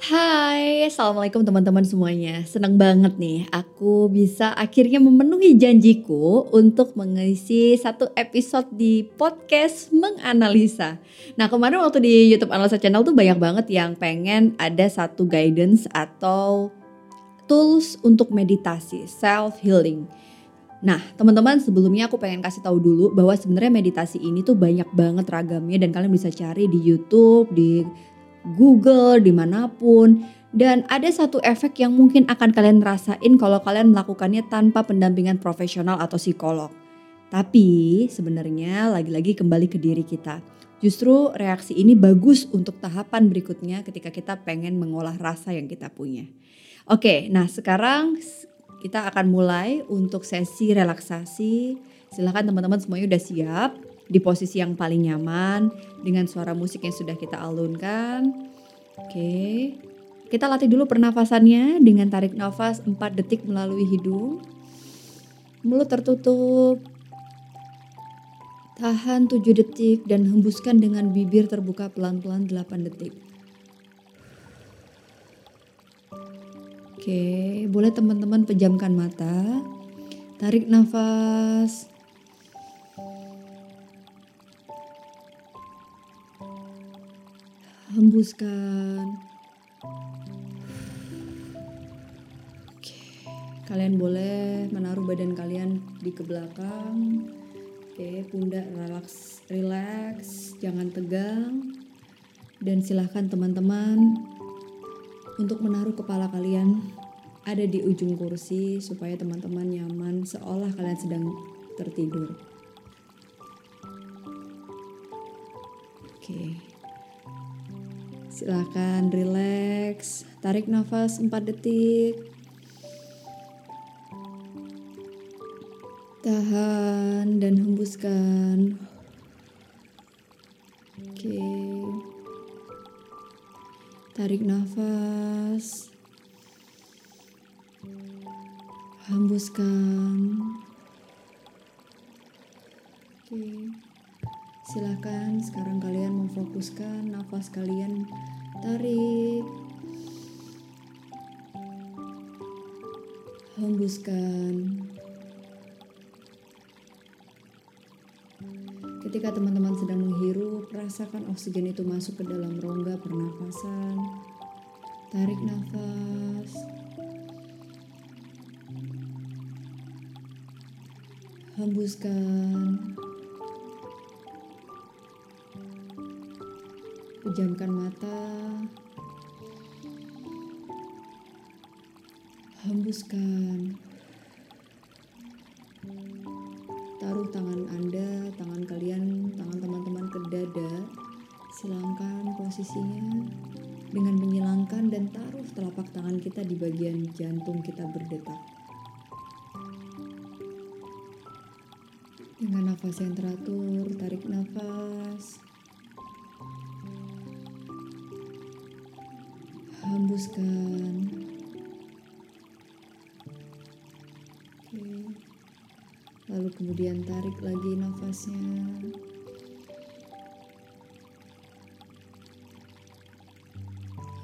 Hai, Assalamualaikum teman-teman semuanya. Senang banget nih aku bisa akhirnya memenuhi janjiku untuk mengisi satu episode di podcast menganalisa. Nah kemarin waktu di YouTube Analisa Channel tuh banyak banget yang pengen ada satu guidance atau tools untuk meditasi, self healing. Nah, teman-teman sebelumnya aku pengen kasih tahu dulu bahwa sebenarnya meditasi ini tuh banyak banget ragamnya dan kalian bisa cari di YouTube, di Google, di mana pun. Dan ada satu efek yang mungkin akan kalian rasain kalau kalian melakukannya tanpa pendampingan profesional atau psikolog. Tapi sebenarnya lagi-lagi kembali ke diri kita. Justru reaksi ini bagus untuk tahapan berikutnya ketika kita pengen mengolah rasa yang kita punya. Oke, nah sekarang kita akan mulai untuk sesi relaksasi. Silahkan teman-teman semuanya udah siap di posisi yang paling nyaman dengan suara musik yang sudah kita alunkan. Oke. Kita latih dulu pernafasannya dengan tarik nafas 4 detik melalui hidung. Mulut tertutup. Tahan 7 detik dan hembuskan dengan bibir terbuka pelan-pelan 8 detik. Oke, boleh teman-teman pejamkan mata. Tarik nafas. Hembuskan. Oke, kalian boleh menaruh badan kalian di ke belakang. Oke, pundak relax, relax, jangan tegang. Dan silahkan teman-teman untuk menaruh kepala kalian ada di ujung kursi supaya teman-teman nyaman seolah kalian sedang tertidur. Oke. Silahkan relax, tarik nafas 4 detik. Tahan dan hembuskan. Oke. Tarik nafas. Hembuskan. Oke. Silahkan sekarang kalian memfokuskan nafas kalian. Tarik. Hembuskan. Ketika teman-teman sedang menghirup rasakan oksigen itu masuk ke dalam rongga pernafasan tarik nafas. Hembuskan Pejamkan mata. Hembuskan. Taruh tangan Anda, tangan kalian, tangan teman-teman ke dada. Silangkan posisinya dengan menyilangkan dan taruh telapak tangan kita di bagian jantung kita berdetak. Dengan nafas yang teratur, tarik nafas. Hembuskan. Oke. Lalu kemudian tarik lagi nafasnya.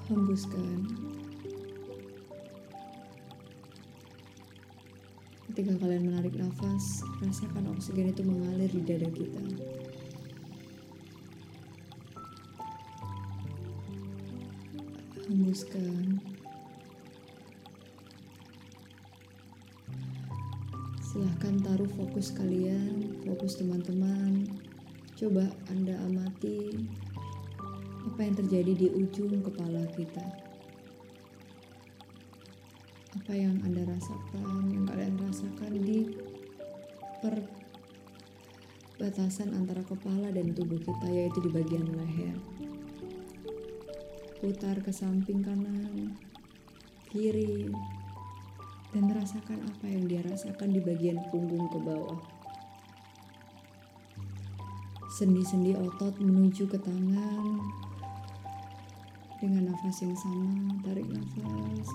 Hembuskan. Ketika kalian menarik nafas, rasakan oksigen itu mengalir di dada kita. Hembuskan. Silahkan taruh fokus kalian, fokus teman-teman. Coba Anda amati apa yang terjadi di ujung kepala kita. Apa yang Anda rasakan, yang kalian rasakan di perbatasan antara kepala dan tubuh kita, yaitu di bagian leher putar ke samping kanan, kiri, dan rasakan apa yang dia rasakan di bagian punggung ke bawah. Sendi-sendi otot menuju ke tangan dengan nafas yang sama, tarik nafas.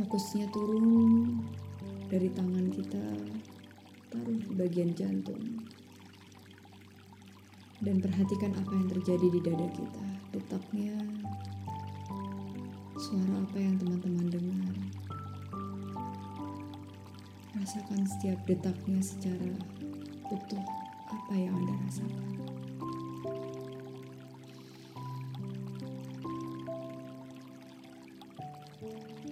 Fokusnya turun dari tangan kita, taruh di bagian jantung Dan perhatikan apa yang terjadi di dada kita. Detaknya, suara apa yang teman-teman dengar. Rasakan setiap detaknya secara utuh apa yang Anda rasakan.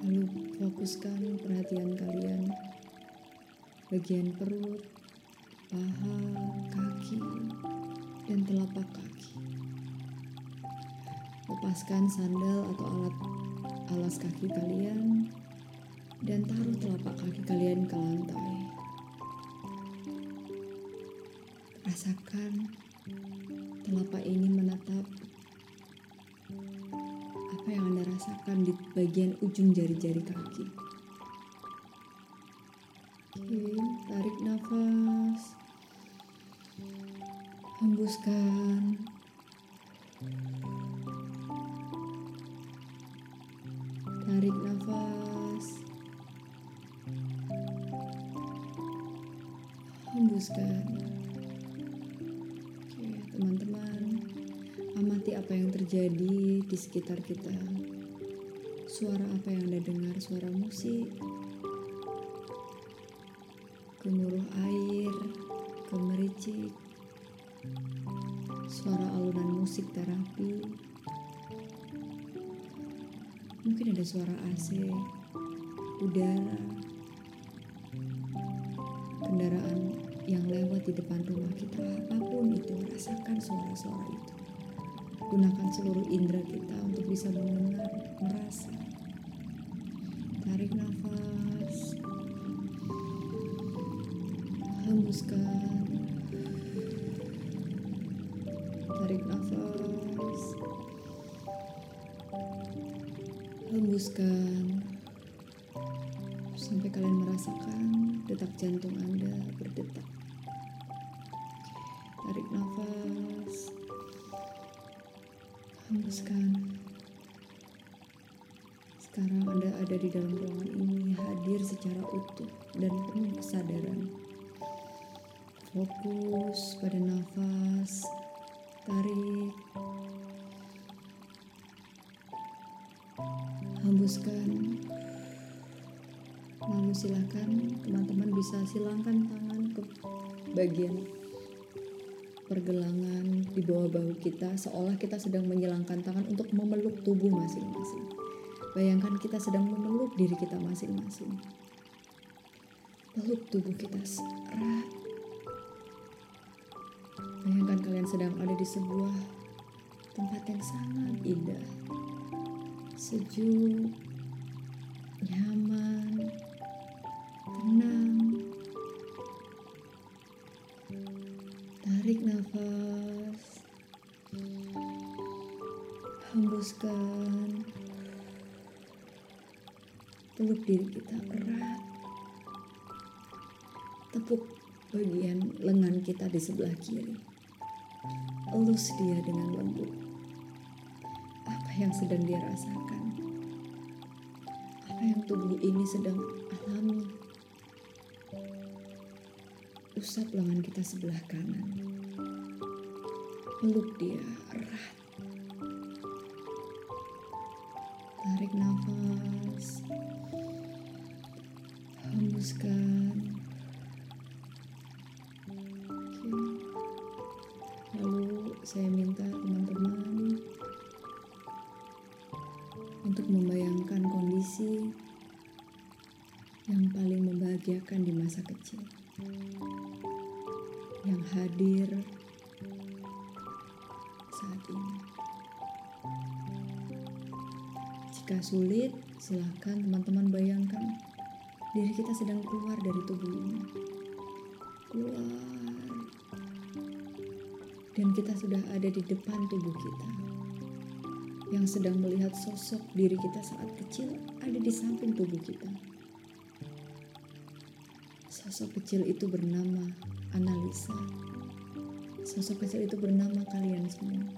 Lalu fokuskan perhatian kalian bagian perut, paha, kaki, dan telapak kaki. Lepaskan sandal atau alat alas kaki kalian dan taruh telapak kaki kalian ke lantai. Rasakan telapak ini menatap apa yang Anda rasakan di bagian ujung jari-jari kaki. Oke, tarik nafas. Hembuskan. Tarik nafas. Hembuskan. Oke, teman-teman, amati apa yang terjadi di sekitar kita. Suara apa yang Anda dengar? Suara musik, gemuruh air, gemericik, suara alunan musik terapi. Mungkin ada suara AC, udara, kendaraan yang lewat di depan rumah kita. Apa pun itu, rasakan suara-suara itu. Gunakan seluruh indera kita untuk bisa mendengar, merasa. Hembuskan. Sampai kalian merasakan detak jantung Anda berdetak. Tarik nafas. Hembuskan. Sekarang Anda ada di dalam ruangan ini, hadir secara utuh dan penuh kesadaran. Fokus pada nafas, tarik, hembuskan. Lalu silakan teman-teman bisa silangkan tangan ke bagian pergelangan di bawah bahu kita seolah kita sedang menyilangkan tangan untuk memeluk tubuh masing-masing. Bayangkan kita sedang memeluk diri kita masing-masing. Peluk tubuh kita erat. Bayangkan kalian sedang ada di sebuah tempat yang sangat indah. Sejuk, nyaman, tenang. Tarik nafas. Hembuskan. Peluk diri kita erat. Tepuk bagian lengan kita di sebelah kiri. Elus dia dengan lembut. Apa yang sedang dia rasakan? Apa yang tubuh ini sedang alami? Usap lengan kita sebelah kanan. Peluk dia erat. Tarik nafas. Hembuskan. Membahagiakan di masa kecil. Yang hadir saat ini. Jika sulit, silahkan teman-teman bayangkan diri kita sedang keluar dari tubuh ini. Keluar. Dan kita sudah ada di depan tubuh kita. Yang sedang melihat sosok diri kita saat kecil ada di samping tubuh kita. Sosok kecil itu bernama Analisa. Sosok kecil itu bernama kalian semua.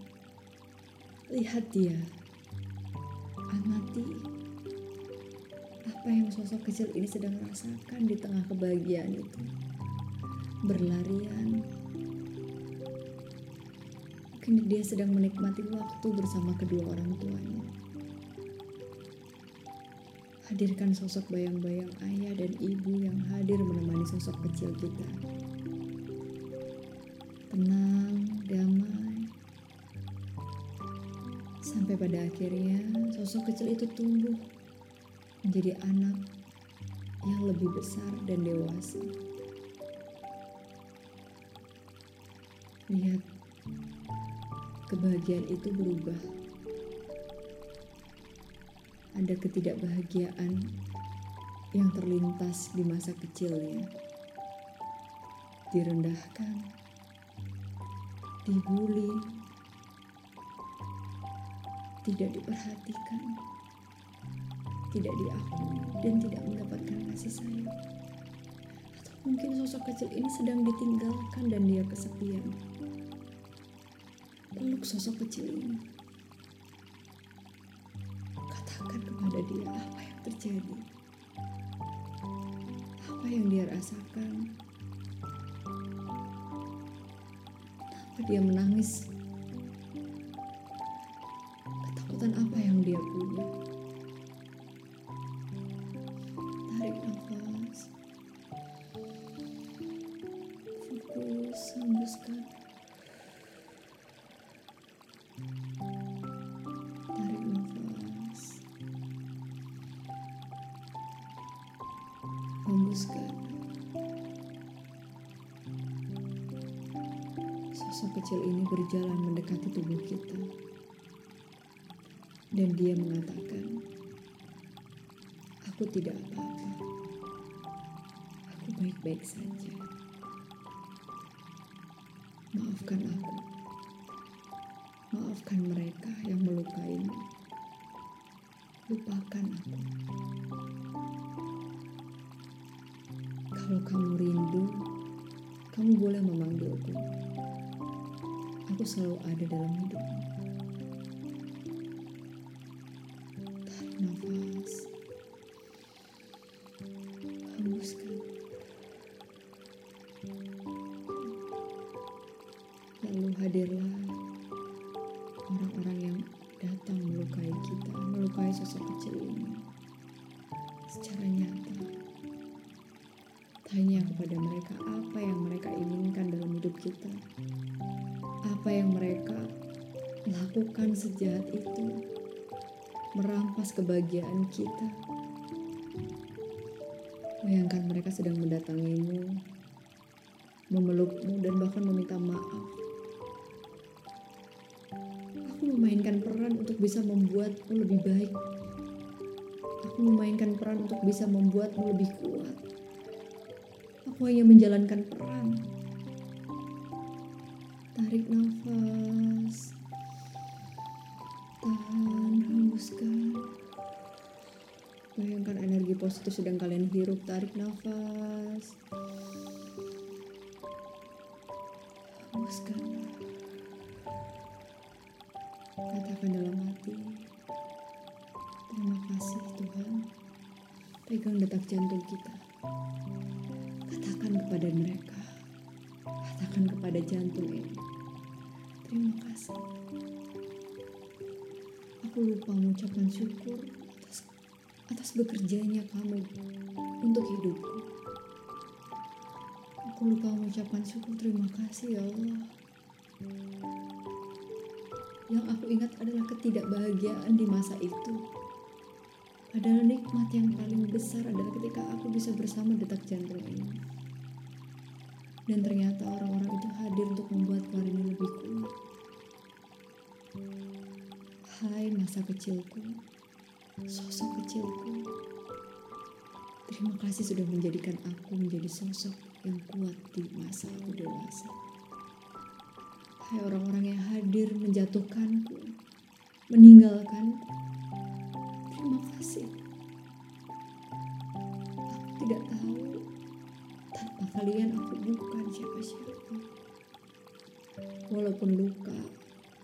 Lihat dia. Amati apa yang sosok kecil ini sedang rasakan di tengah kebahagiaan itu. Berlarian, Kini dia sedang menikmati waktu bersama kedua orang tuanya. Hadirkan sosok bayang-bayang ayah dan ibu yang hadir menemani sosok kecil kita. Tenang, damai. Sampai pada akhirnya sosok kecil itu tumbuh menjadi anak yang lebih besar dan dewasa. Lihat, kebahagiaan itu berubah. Ada ketidakbahagiaan yang terlintas di masa kecilnya. Direndahkan, dibully, tidak diperhatikan, tidak diakui, dan tidak mendapatkan kasih sayang. Atau mungkin sosok kecil ini sedang ditinggalkan dan dia kesepian peluk sosok kecil ini. Katakan kepada dia apa yang terjadi. Apa yang dia rasakan. Kenapa dia menangis. Dan dia mengatakan, Aku tidak apa-apa. Aku baik-baik saja. Maafkan aku. Maafkan mereka yang melukaimu. Lupakan aku. Kalau kamu rindu, kamu boleh memanggilku. Aku selalu ada dalam hidupmu. Hadirlah orang-orang yang datang melukai kita, melukai sosok kecil ini secara nyata. Tanya kepada mereka apa yang mereka inginkan dalam hidup kita, apa yang mereka lakukan sejahat itu, merampas kebahagiaan kita. Bayangkan mereka sedang mendatangimu, memelukmu, dan bahkan meminta maaf memainkan peran untuk bisa membuatmu lebih baik. Aku memainkan peran untuk bisa membuatmu lebih kuat. Aku hanya menjalankan peran. Tarik nafas. Tahan, hembuskan. Bayangkan energi positif sedang kalian hirup. Tarik nafas. Hembuskan. Katakan dalam hati, terima kasih Tuhan. Pegang detak jantung kita. Katakan kepada mereka, katakan kepada jantung ini, terima kasih. Aku lupa mengucapkan syukur atas, atas bekerjanya kamu untuk hidupku. Aku lupa mengucapkan syukur terima kasih ya Allah. Aku ingat adalah ketidakbahagiaan di masa itu. Padahal nikmat yang paling besar adalah ketika aku bisa bersama detak jantung ini. Dan ternyata orang-orang itu hadir untuk membuat ini lebih kuat. Hai masa kecilku, sosok kecilku. Terima kasih sudah menjadikan aku menjadi sosok yang kuat di masa aku dewasa. Hai orang-orang yang hadir menjatuhkanku, meninggalkanku. Terima kasih. Aku tidak tahu tanpa kalian aku bukan siapa-siapa. Walaupun luka,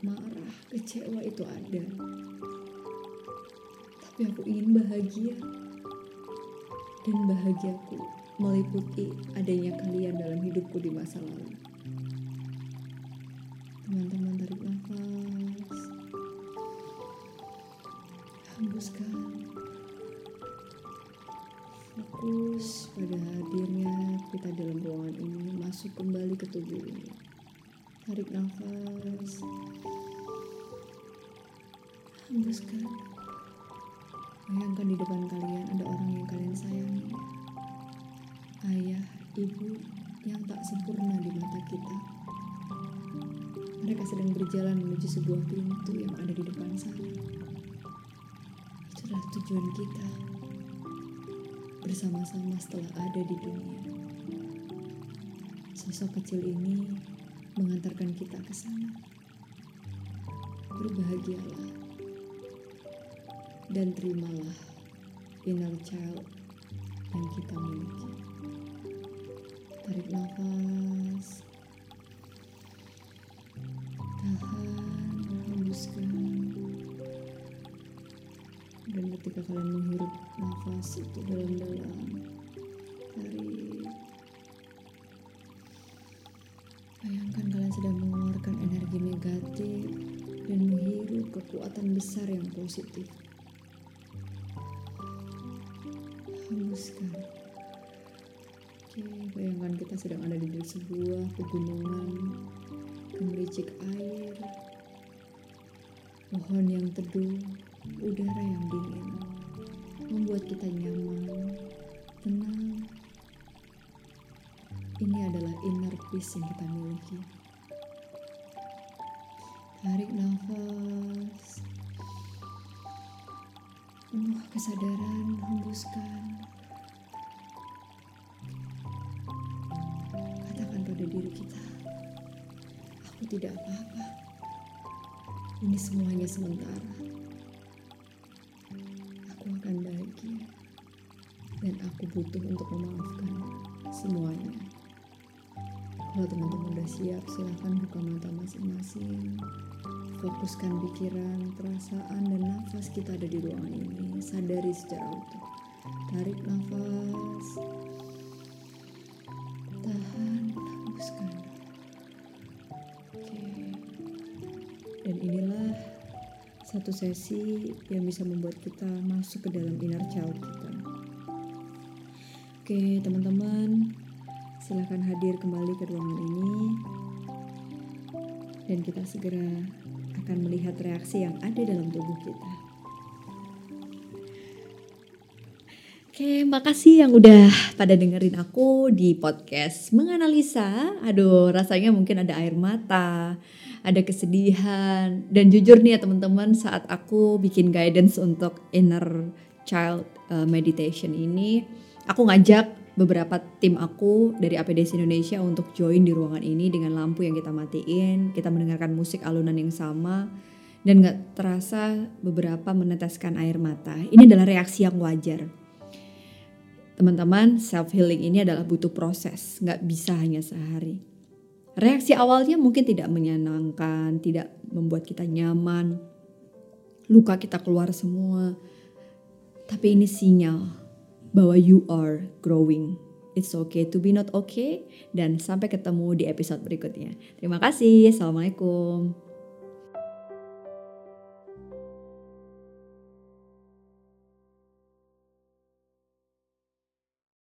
marah, kecewa itu ada. Tapi aku ingin bahagia. Dan bahagiaku meliputi adanya kalian dalam hidupku di masa lalu. Teman-teman tarik nafas. Hembuskan. Fokus pada hadirnya kita dalam ruangan ini masuk kembali ke tubuh ini. Tarik nafas. Hembuskan. Bayangkan di depan kalian ada orang yang kalian sayangi. Ayah, ibu yang tak sempurna di mata kita. Mereka sedang berjalan menuju sebuah pintu yang ada di depan sana. Itulah tujuan kita. Bersama-sama setelah ada di dunia. Sosok kecil ini mengantarkan kita ke sana. Berbahagialah dan terimalah inner child yang kita miliki. Tarik nafas, ketika kalian menghirup nafas itu dalam-dalam, tarik. Bayangkan kalian sedang mengeluarkan energi negatif dan menghirup kekuatan besar yang positif. Hembuskan. Oke, bayangkan kita sedang ada di sebuah pegunungan, gemericik air, pohon yang teduh, udara yang dingin, membuat kita nyaman, tenang. Ini adalah inner peace yang kita miliki. Tarik nafas, penuh kesadaran, hembuskan. Katakan pada diri kita, aku tidak apa-apa. Ini semuanya sementara. Akan bahagia. Dan aku butuh untuk memaafkan semuanya. Kalau teman-teman udah siap, silahkan buka mata masing-masing. Fokuskan pikiran, perasaan, dan nafas kita ada di ruangan ini. Sadari secara utuh. Tarik nafas. Satu sesi yang bisa membuat kita masuk ke dalam inner child kita. Oke, teman-teman, silahkan hadir kembali ke ruangan ini dan kita segera akan melihat reaksi yang ada dalam tubuh kita. Oke, makasih yang udah pada dengerin aku di podcast menganalisa. Aduh, rasanya mungkin ada air mata, ada kesedihan, dan jujur nih ya teman-teman, saat aku bikin guidance untuk inner child uh, meditation ini, aku ngajak beberapa tim aku dari APDC Indonesia untuk join di ruangan ini dengan lampu yang kita matiin, kita mendengarkan musik alunan yang sama, dan gak terasa beberapa meneteskan air mata. Ini adalah reaksi yang wajar. Teman-teman, self healing ini adalah butuh proses, gak bisa hanya sehari. Reaksi awalnya mungkin tidak menyenangkan, tidak membuat kita nyaman, luka kita keluar semua. Tapi ini sinyal bahwa you are growing. It's okay to be not okay. Dan sampai ketemu di episode berikutnya. Terima kasih. Assalamualaikum.